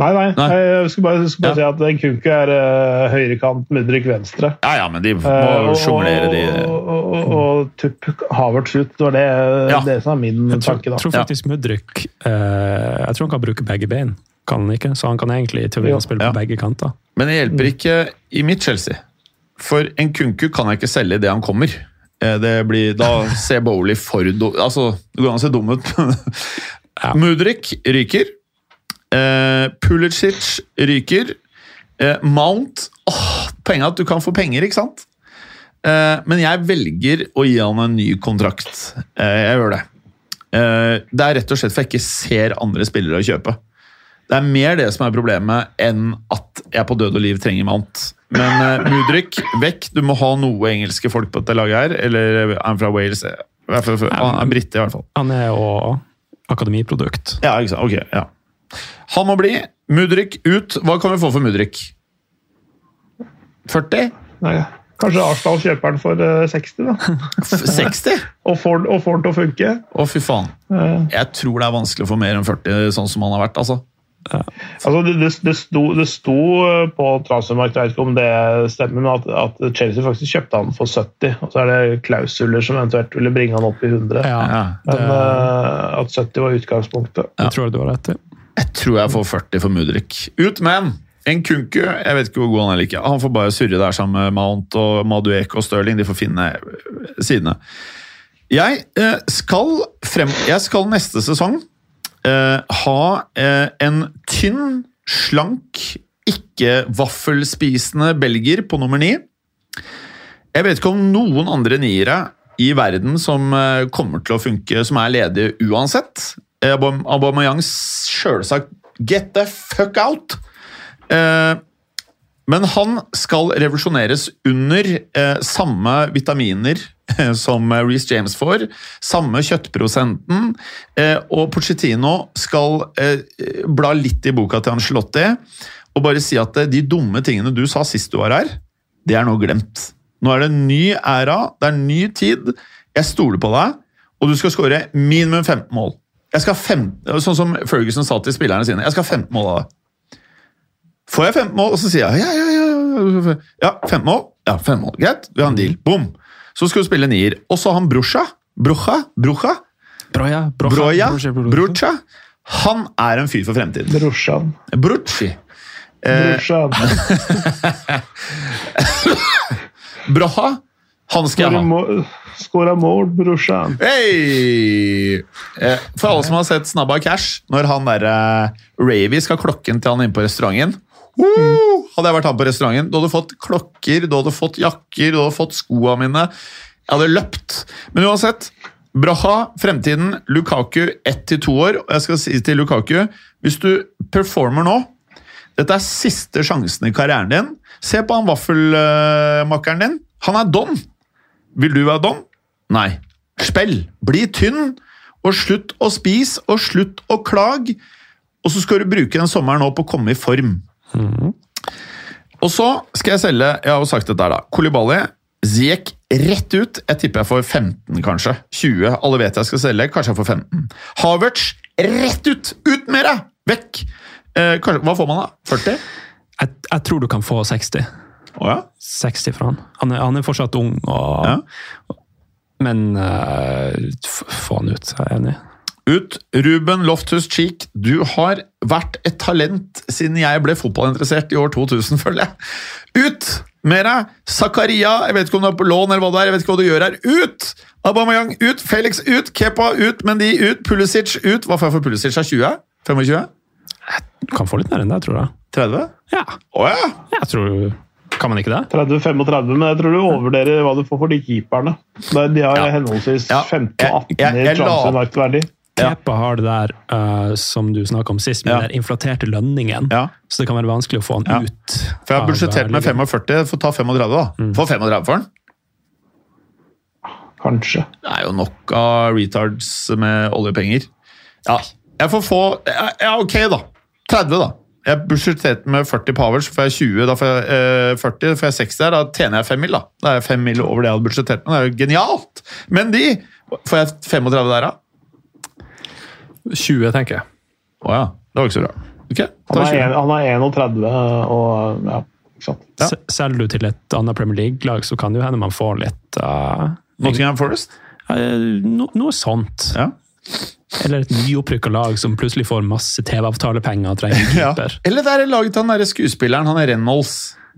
Nei, nei. Nei. Jeg skulle bare, skulle bare si at en Kunku er uh, høyrekant, Mudrik venstre. Ja, ja, men de må uh, og- sjonglere, de. Og, og, og, og tupp Havertz ut. Det var det, Ja. det som er min Jeg tror, tanke. da. tror faktisk ja. Mudrik uh, Jeg tror han kan bruke begge bein. kan han ikke. Så han kan egentlig teorien Ja. spille Ja. på begge kanter. Men det hjelper ikke i mitt Chelsea. For en kunku kan jeg ikke selge idet han kommer. Eh, Det blir, da ser Bowley for dum Altså, det går an å se dum ut. Ja. Mudrik ryker. Eh, Pulisic ryker. Eh, Mount åh, Poenget er at du kan få penger, ikke sant? Eh, men jeg velger å gi han en ny kontrakt. Eh, jeg gjør det. Eh, det er rett og slett for jeg ikke ser andre spillere å kjøpe. Det er mer det som er problemet, enn at jeg på død og liv trenger Mount. Men uh, Mudrik, vekk. Du må ha noe engelske folk på dette laget her. Eller er fra Wales? Fall- Han er brite, i hvert fall. Han er jo akademiprodukt. Ja, ikke sant? Ok, ja. Han må bli. Mudrik ut. Hva kan vi få for Mudrik? 40? Nei, kanskje Arsdal kjøper den for eh, 60, da. 60? Og får, og får den til å funke. Å, fy faen. Eh, Jeg tror det er vanskelig å få mer enn 40, sånn som han har vært. altså. Altså, det, det, det, sto, det sto eh, på transfermarkedet, jeg vet ikke om det stemmer, men at, at Chelsea faktisk kjøpte han for 70. Og så er det klausuler som eventuelt ville bringe han opp i 100. Ja, Ja. Men det, eh, at 70 var utgangspunktet. Jeg tror du har rett i. Jeg tror jeg får 40 for Mudrik. Ut med han! En kunku, jeg vet ikke hvor god han er eller ikke. Han får bare surre der sammen med Mount og Maduek og Stirling. De får finne øh, sidene. Jeg eh, skal frem Jeg skal neste sesong eh, ha eh, en tynn, slank, ikke vaffelspisende belgier på nummer ni. Jeg vet ikke om noen andre niere i verden som eh, kommer til å funke, som er ledige uansett. Eh, Aubame- Aubameyang sjølsagt get the fuck out! Men han skal revolusjoneres under eh, samme vitaminer eh, som Reece James får, samme kjøttprosenten, eh, og Pochettino skal eh, bla litt i boka til Angelotti og bare si at eh, de dumme tingene du sa sist du var her, det er nå glemt. Nå er det en ny æra, det er en ny tid. Jeg stoler på deg, og du skal skåre minimum 15 mål. Jeg skal fem, sånn som Ferguson sa til spillerne sine. Jeg skal ha 15 mål av deg. Får jeg 15 mål, og så sier jeg ja, ja, ja, ja, ja 15 mål. Ja, 15 mål. Greit, vi har en deal. Bom. Så skal du spille nier. Og så han Brusja. Brucha? Brucha? Broja, Broja, Broja? Broja, Broja. Brucha? Han er en fyr for fremtiden. Brorsan. Brucci. Eh, Broha. Han skal jeg ha. skåra mål, brorsan. Hei! Eh, For alle som har sett Snabba Cash, når han der eh, Ravy skal klokken til han inne på restauranten Woo! Hadde jeg vært han på restauranten, du hadde fått klokker, du hadde fått jakker, du hadde fått skoene mine. Jeg hadde løpt. Men uansett, Braha, fremtiden, Lukaku ett til to år. Og jeg skal si til Lukaku, hvis du performer nå Dette er siste sjansen i karrieren din. Se på han vaffelmakkeren din. Han er don. Vil du være don? Nei. Spill. Bli tynn, og slutt å spise, og slutt å klage. Og så skal du bruke den sommeren nå på å komme i form. Og så skal jeg selge Jeg har jo sagt dette her, da. Kolibali. Ziek rett ut. Jeg tipper jeg får 15, kanskje. 20. Alle vet jeg skal selge. Kanskje jeg får 15. Havertz rett ut! Ut med deg! Vekk! Eh, kanskje, hva får man da? 40? Jeg, jeg tror du kan få 60. Å ja? 60 fra han. Han er, han er fortsatt ung, og, Ja. men uh, få han ut. Jeg er enig. Ut. Ruben Loftus Cheek, du har vært et talent siden jeg ble fotballinteressert i år 2000, føler jeg. Ut med deg! Zakaria, jeg vet ikke om du er på lån eller hva det er, jeg vet ikke hva du gjør her. Ut! Aubameyang ut! Felix ut! Kepa ut! Mendy ut! Pulisic ut! Hva får jeg for Pulisic? Er 20? 25? Du kan få litt mer enn det, tror jeg. 30? Ja, Å ja! jeg tror Kan man ikke det? 30-35, men jeg tror du overvurderer hva du får for de keeperne. De de har Ja. henholdsvis Ja. 15 og 18 Jeg- jeg- jeg i la- transfermarkedverdi. Ja. Kepa har det der uh, som du snakka om sist, med Ja. den inflaterte lønningen. ja. Så det kan være vanskelig å få han Ja. ut. For jeg har budsjettert med eh, ligaen. 45, får ta 35, da. Få 35 for den. Kanskje. Det er jo nok av retards med oljepenger. Ja, jeg får få Ja, ok, da. 30, da. Jeg budsjetterte med 40 powers, så får jeg 20. Da får jeg eh, 40, da får jeg 60 der. Da tjener jeg 5 mil, da. Da er jeg 5 mil over det jeg hadde budsjettert med. Det er jo genialt! Men de Får jeg 35 der, da? 20, tenker jeg. Å ja. Det var ikke så bra. Okay, Han er, en, han er 31 og ja, ikke sant. Ja. Selger du til et annet Premier League-lag, så kan det jo hende man får litt uh, Nottingham Forest? Uh, no, Noe sånt. Ja. Eller et nyopprykka lag som plutselig får masse TV-avtalepenger og trenger keeper. Ja. Eller det er laget til han derre skuespilleren, han er Reynolds.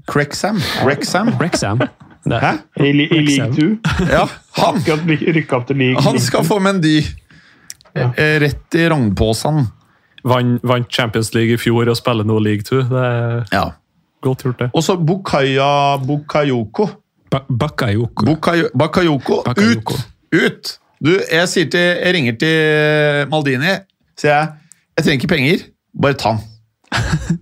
Crexham. Wrexham. Wrexham. Hæ? I, i league 2. Ja, han, han skal få Mendy eh, rett i rognposen. Vant, vant Champions League i fjor og spiller nå League 2. Det er Ja. godt gjort, det. Og så Bukaya Bukayoko. Ba- Bakayoko. Bukayo, Bakayoko. Bakayoko. Ut! Ut! Du, jeg, sier til, jeg ringer til Maldini, sier jeg. Jeg trenger ikke penger, bare ta den.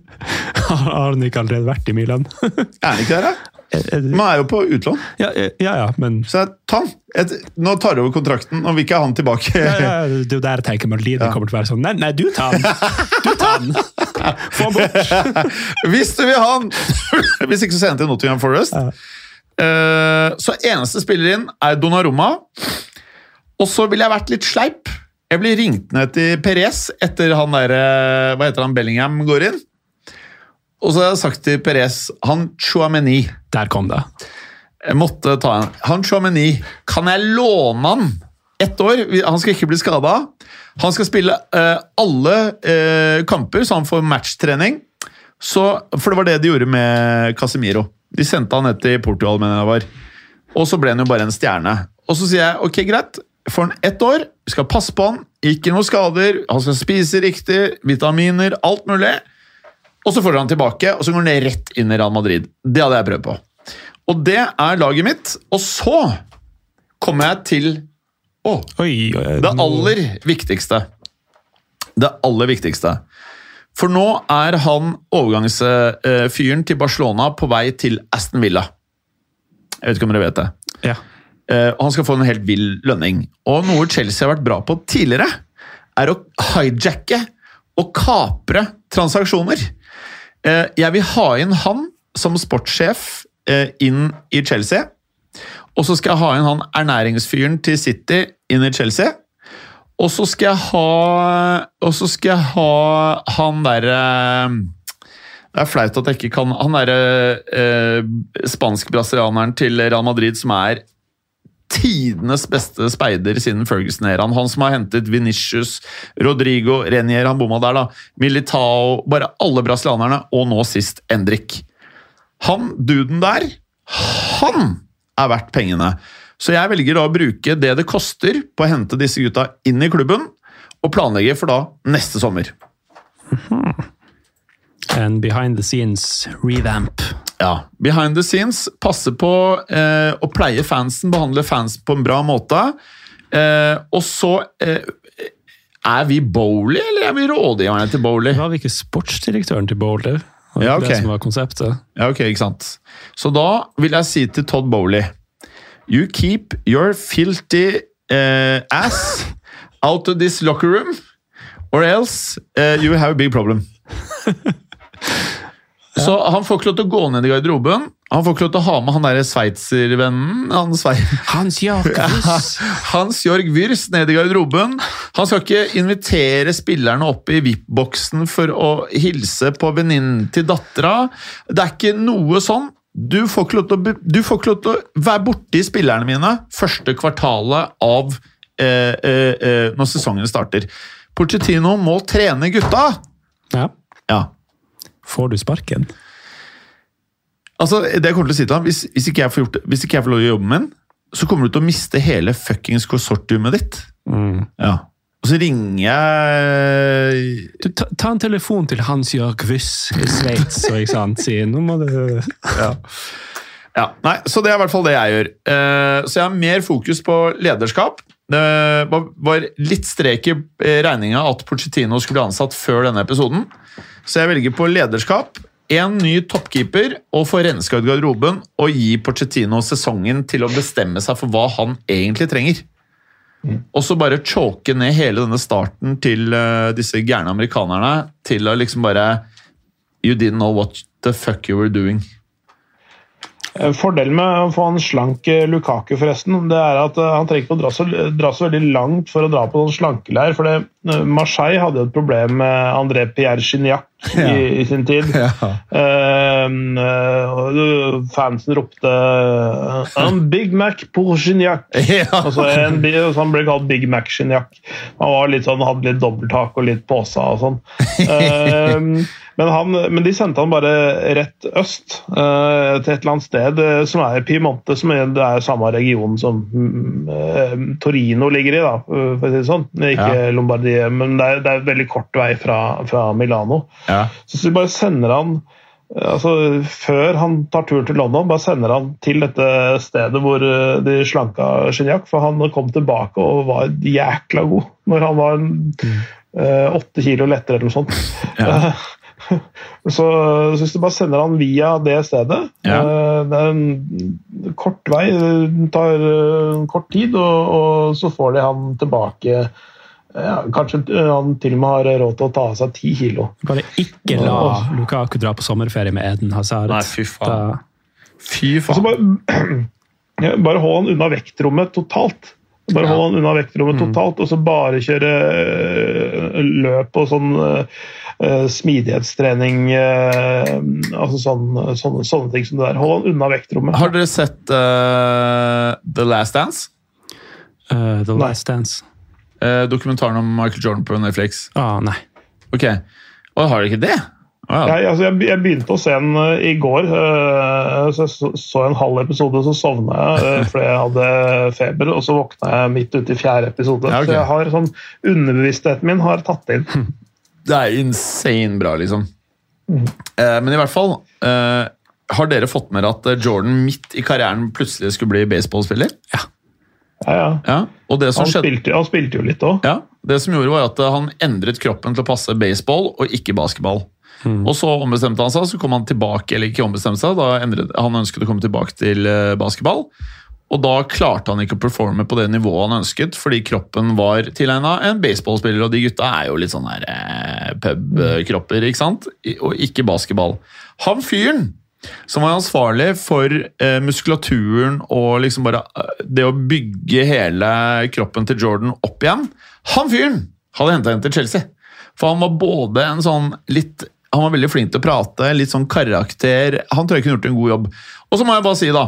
Har han ikke allerede vært i Milan? Er han ikke der, da? Man er jo på utlån. ja, ja, ja, men Så jeg, ta han! Nå tar du over kontrakten, og vil ikke ha han tilbake. ja, ja, Det er jo der tenker Maldini kommer til å være sånn Nei, nei, du tar han! Du tar han! Få han bort! Hvis du vil ha han! Hvis ikke, så sender jeg til Nottingham Forest. Eh, så eneste spiller inn er Donnarumma. Og så ville jeg vært litt sleip. Jeg blir ringt ned til Perez etter han der, eh, hva heter han, Bellingham går inn. Og så har jeg sagt til Perez Han Chouameni Der kom det. Jeg måtte ta en. Han Chouameni, kan jeg låne han ett år? Han skal ikke bli skada. Han skal spille uh, alle uh, kamper, så han får matchtrening. Så, for det var det de gjorde med Casemiro. De sendte han ned til Portugal, mener jeg var. Og så ble han jo bare en stjerne. Og så sier jeg ok, greit, får han ett år, vi skal passe på han, ikke noe skader, han skal spise riktig, vitaminer, alt mulig. Og så får han tilbake, og så går han rett inn i Real Madrid. Det hadde jeg prøvd på. Og det er laget mitt. Og så kommer jeg til å, det aller viktigste. Det aller viktigste. For nå er han overgangsfyren til Barcelona på vei til Aston Villa. Jeg vet ikke om dere vet det. Ja. Eh, og han skal få en helt vill lønning. Og noe Chelsea har vært bra på tidligere, er å hijacke og kapre transaksjoner. Eh, jeg vil ha inn han som sportssjef eh, inn i Chelsea. Og så skal jeg ha inn han ernæringsfyren til City inn i Chelsea. Og så skal jeg ha Og så skal jeg ha han derre Det er flaut at jeg ikke kan Han derre eh, spansk-brasilianeren til Real Madrid som er tidenes beste speider siden Ferguson-æraen. Han som har hentet Vinicius, Rodrigo, Renier, han bomma der, da. Militao Bare alle brasilianerne, og nå sist Endrik. Han duden der, han er verdt pengene. Så jeg velger da å bruke det det koster på å hente disse gutta inn i klubben, og planlegge for da neste sommer. En behind the scenes revamp. Ja, Behind the scenes. Passe på eh, å pleie fansen, behandle fans på en bra måte. Eh, og så eh, Er vi Bowley, eller er vi rådgiverne til Bowley? Var vi ikke sportsdirektøren til Bowley? Var Ja, okay. ok. Det som var konseptet. Ja, ok, ikke sant. Så da vil jeg si til Todd Bowley You keep your filthy eh, ass out of this locker room, or else eh, you have a big problem. Så han får ikke lov til å gå ned i garderoben. Han får ikke lov til å ha med han derre sveitservennen. Han svei Hans Jakob Hans Jorg Wyrs ned i garderoben. Han skal ikke invitere spillerne opp i VIP-boksen for å hilse på venninnen til dattera. Det er ikke noe sånn. Du får ikke lov til å, lov til å være borti spillerne mine første kvartalet av eh, eh, eh, når sesongen starter. Porcettino må trene gutta! Ja. Får du sparken? Altså, det jeg kommer til å si til ham, hvis, hvis, ikke jeg får gjort hvis ikke jeg får lov til å jobbe med den, så kommer du til å miste hele fuckings konsortiumet ditt. Ja. Og så ringer jeg Du, ta, ta en telefon til Hans Jørg Wyss i Sveits og ikke sant? si nå må du Ja, nei, Så det er i hvert fall det jeg gjør. Eh, så jeg har mer fokus på lederskap. Det var, var litt strek i eh, regninga at Pochettino skulle bli ansatt før denne episoden. Så jeg velger på lederskap, en ny toppkeeper og få renska ut garderoben og gi Pochettino sesongen til å bestemme seg for hva han egentlig trenger. Og så bare choke ned hele denne starten til eh, disse gærne amerikanerne til å liksom bare You didn't know what the fuck you were doing. Eh, Fordelen med å få en slank eh, Lukaku forresten, det er at eh, han trenger ikke å dra så, dra så veldig langt for å dra på sånn slankeleir. for det, Marseille hadde jo et problem med André Pierre Gignac i, i sin tid. Ja. Eh, fansen ropte 'En Big Mac pour Gignac. Ja. Altså en, så han ble kalt Big Mac Gignac. Han var litt sånn, hadde litt dobbelttak og litt påsa og sånn. Uh, men, han, men de sendte han bare rett øst, uh, til et eller annet sted eh, som er Piemonte, som er, det er samme region som mm, Torino ligger i, da, for å si det sånn. Ikke Lombardiet, men det er, det er veldig kort vei fra, fra Milano. Ja. Så så bare sender han altså Før han tar turen til London, bare sender han til dette stedet hvor eh, de slanka Gignac, for han kom tilbake og var jækla god når han var åtte mm. kilo lettere eller noe sånt. så, så hvis du bare sender han via det stedet Ja. eh, Det er en kort vei, det tar eh, kort tid, og, og så får de han tilbake ja, Kanskje han til og med har råd til å ta av seg ti kilo. Bare ikke la Lukaku dra på sommerferie med Eden Hazard. Nei, fy faen. Da- Fy Altså faen. bare, ja, bare hold han unna vektrommet totalt. Bare Ja. hold han unna vektrommet totalt, og så bare kjøre øh, løp og sånn uh, smidighetstrening uh, altså sånn, sånne, sånne ting som det der. Hold han unna vektrommet. Har dere sett uh, The Last Dance? Eh, The Nei. Last Dance. Eh, dokumentaren om Michael Jordan på Netflix. Ah, nei. Ok. Og har dere ikke det? Å, ja. Jeg, altså, jeg, jeg begynte å se den uh, i går, Uh, så jeg så, så en halv episode, så sovna jeg uh, fordi jeg hadde feber, og så våkna jeg midt ute i fjerde episode. Ja, okay. Så jeg har sånn, underbevisstheten min har tatt inn. Det er insane bra, liksom. Eh, men i hvert fall eh, Har dere fått med dere at Jordan midt i karrieren plutselig skulle bli baseballspiller? Ja, ja. Ja, og det som Han skjedde spilte, han spilte jo litt òg. Ja, Det som gjorde var at eh, han endret kroppen til å passe baseball og ikke basketball. Og så ombestemte han seg, så kom han tilbake, eller ikke ombestemte seg, da endret, han ønsket å komme tilbake til eh, basketball. Og da klarte han ikke å performe på det nivået han ønsket, fordi kroppen var tilegna en baseballspiller, og de gutta er jo litt sånn her eh, pubkropper, ikke sant? Og ikke basketball. Han fyren som var ansvarlig for eh, muskulaturen og liksom bare eh, det å bygge hele kroppen til Jordan opp igjen. Han fyren hadde henta henne til Chelsea. For han var både en sånn litt Han var veldig flink til å prate, litt sånn karakter. Han tror jeg kunne gjort en god jobb. Og så må jeg bare si, da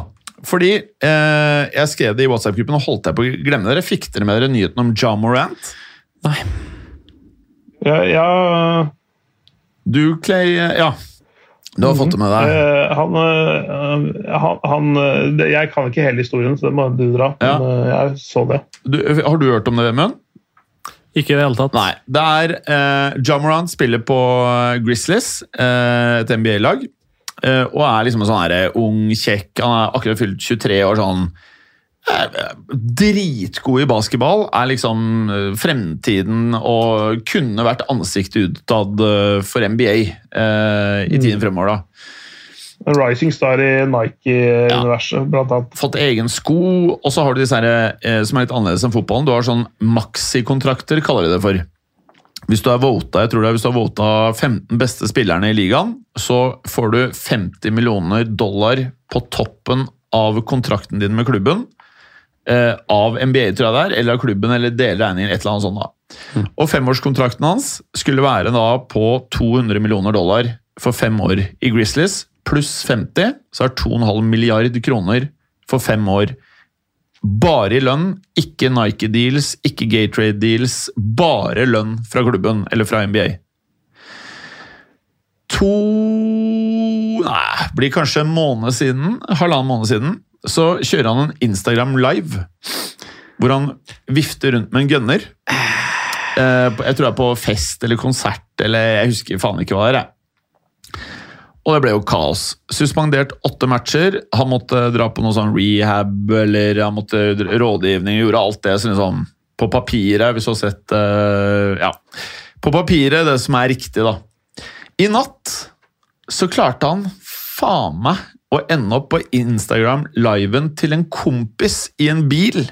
Fordi eh, jeg skrev det i WhatsApp-gruppen og holdt jeg på å glemme dere. Fikk dere med dere nyheten om Ja Morant? Nei. Ja, ja Du, Clay Ja. Du har fått det med deg? Uh, han, uh, han, han eh, det- Jeg kan ikke hele historien, så det må du dra. Ja. Men uh, jeg så det. Du, har du hørt om det, Vemund? Ikke i det hele tatt. Nei. Det er uh, Ja spiller på Grizzlies, et NBA-lag. Eh, og er liksom en sånn her ung, kjekk Han er akkurat fylt 23 år, sånn Dritgod i basketball. Er liksom eh, fremtiden og kunne vært ansiktet utad eh, for NBA eh, i tiden fremover. da. En rising star i Nike-universet, blant annet. Fått egen sko, og så har du disse her, eh, som er litt annerledes enn fotballen. Du har sånn maxikontrakter, kaller de det for. Hvis du har vota, jeg tror det er hvis du har vota 15 beste spillerne i ligaen, så får du 50 millioner dollar på toppen av kontrakten din med klubben. Eh, av NBA, tror jeg det er, eller av klubben, eller deler regningen, et eller annet sånt. da. Og femårskontrakten hans skulle være da på 200 millioner dollar for fem år i Grizzlies, pluss 50, så er 2,5 milliard kroner for fem år. Bare i lønn, ikke Nike-deals, ikke Gatrade-deals. Bare lønn fra klubben, eller fra NBA. To Nei, blir kanskje en måned siden, halvannen måned siden, så kjører han en Instagram live. Hvor han vifter rundt med en gunner. Eh, Jeg tror det er på fest eller konsert, eller jeg husker faen ikke hva det er. Og det ble jo kaos. Suspendert åtte matcher. Han måtte dra på noe sånn rehab eller han måtte rådgivning. Gjorde alt det sånn, sånn på papiret, hvis du har sett eh, Ja. På papiret, det som er riktig, da. I natt så klarte han faen meg å ende opp på Instagram-liven til en kompis i en bil,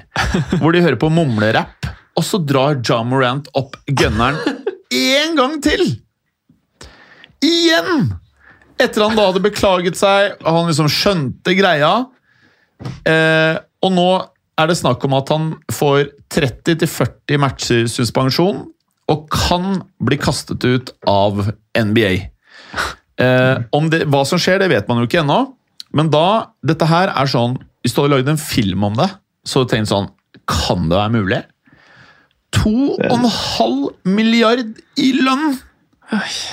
hvor de hører på mumlerapp, og så drar John Morant opp gunneren én gang til! Igjen! Etter han da hadde beklaget seg, og han liksom skjønte greia. Eh, og nå er det snakk om at han får 30-40 matcher suspensjon og kan bli kastet ut av NBA. Eh, det, hva som skjer, det vet man jo ikke ennå. Men da, dette her er sånn Hvis du hadde lagd en film om det, så hadde du tenkt sånn Kan det være mulig? 2,5 milliard i lønn!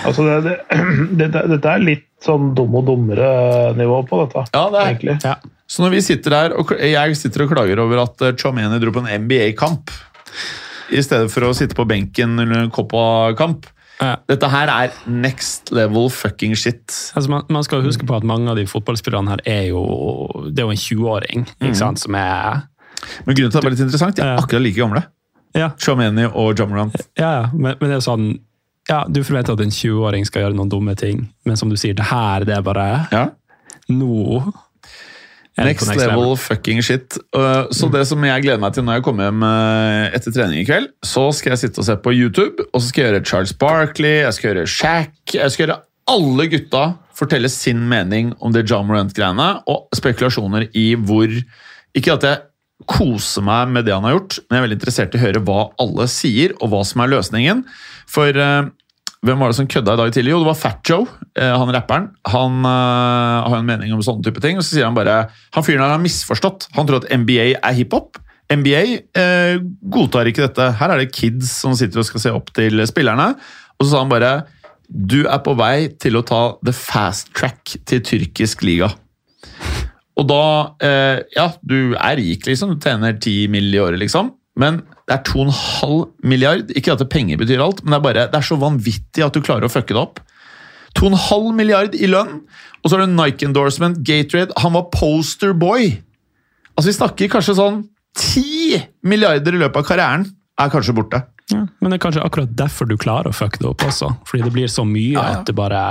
Altså, det, det, dette, dette er litt sånn dum og dummere-nivå på dette. Ja, det er egentlig. Ja. Så når vi sitter der, og jeg sitter og klager over at eh, Chomeni dro på en NBA-kamp i stedet for å sitte på benken under en Copa-kamp Ja. Dette her er next level fucking shit. Altså, man, man skal huske på at mange av de fotballspillerne her er jo Det er jo en 20-åring ikke sant, som er Men grunnen til at det er litt interessant, de er Ja. akkurat like gamle. Ja, Chomeni og Jammerant. ja, ja. Men, men det er sånn ja, Du forventer at en 20-åring skal gjøre noen dumme ting, men som du sier, det her det er bare Ja. Nå det Next level, level fucking shit. Uh, Så det som jeg gleder meg til når jeg kommer hjem uh, etter trening i kveld, så skal jeg sitte og se på YouTube, og så skal jeg gjøre Charles Barkley, jeg skal gjøre Shack, jeg skal gjøre alle gutta fortelle sin mening om det John Morant-greiene, og spekulasjoner i hvor Ikke at jeg koser meg med det han har gjort, men jeg er veldig interessert i å høre hva alle sier, og hva som er løsningen. For uh, hvem var det som kødda i dag tidlig? Jo, det var Fat Joe, eh, han rapperen. Han uh, har en mening om sånne type ting, og så sier han bare Han fyren her har misforstått. Han tror at NBA er hiphop. NBA uh, godtar ikke dette. Her er det kids som sitter og skal se opp til spillerne. Og så sa han bare Du er på vei til å ta the fast track til tyrkisk liga. Og da uh, Ja, du er rik, liksom. Du tjener ti mill. i året, liksom. Men det er 2,5 milliard. Ikke at penger betyr alt, men det er bare, det er så vanvittig at du klarer å fucke det opp. 2,5 milliard i lønn, og så er det Nike endorsement, Gatorade. Han var poster boy. Altså Vi snakker kanskje sånn 10 milliarder i løpet av karrieren er kanskje borte. Ja, men det er kanskje akkurat derfor du klarer å fucke det opp også. Fordi det blir så mye Ja, ja. at det bare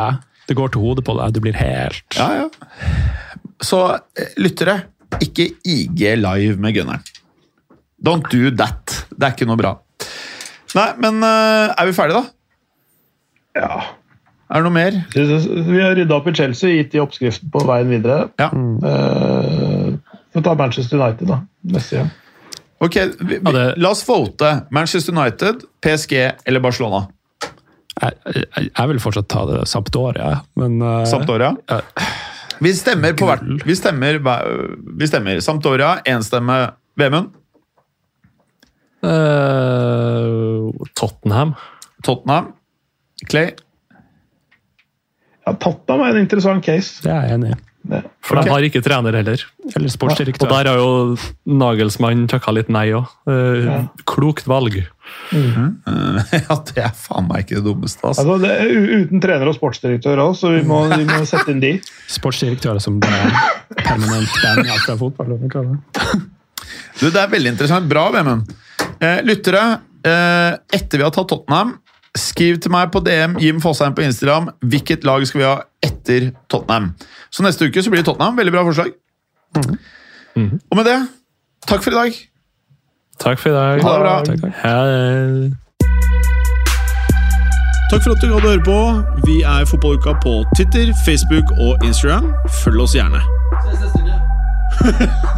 det går til hodet på deg. Du blir helt Ja, ja. Så eh, lyttere, ikke IG live med gunneren. Don't do that. Det er ikke noe bra. Nei, men eh, er vi ferdige, da? Ja. Er det noe mer? Vi har rydda opp i Chelsea, gitt de oppskriften på veien videre. Ja. Eh, Få ta Manchester United, da. Neste igjen. Ok, vi, vi, det- La oss vote. Manchester United, PSG eller Barcelona? jeg, jeg, jeg vil fortsatt ta det Sampdoria, men uh, Sampdoria? ja. Vi stemmer på hvert Vi vi stemmer. Sampdoria, én stemme. Vemund? Eh, Tottenham. Tottenham? Clay? Ja, Tottenham er en interessant case. Det er jeg enig i. Det. For de har ikke trener heller. Eller Og der har jo Nagelsmann takka litt nei òg. Ja. Klokt valg. Eh, ja, det er faen meg ikke det dummeste. Altså. Altså, det er uten trener og sportsdirektør òg, så vi må, vi må sette inn de. Sportsdirektører som ble permanent banna fra fotball. eller hva det er. Du, det er veldig interessant. Bra, Vemund. Eh, lyttere, eh, etter vi har tatt Tottenham, skriv til meg på DM Jim Fosheim på Instagram hvilket lag skal vi ha etter Tottenham. Så neste uke så blir det Tottenham. Veldig bra forslag. Mhm. Og med det, takk for i dag. Takk for i dag. Ha det bra. Takk, takk. Hei. Takk for at du gadd å høre på. Vi er Fotballuka på Twitter, Facebook og Instagram. Følg oss gjerne.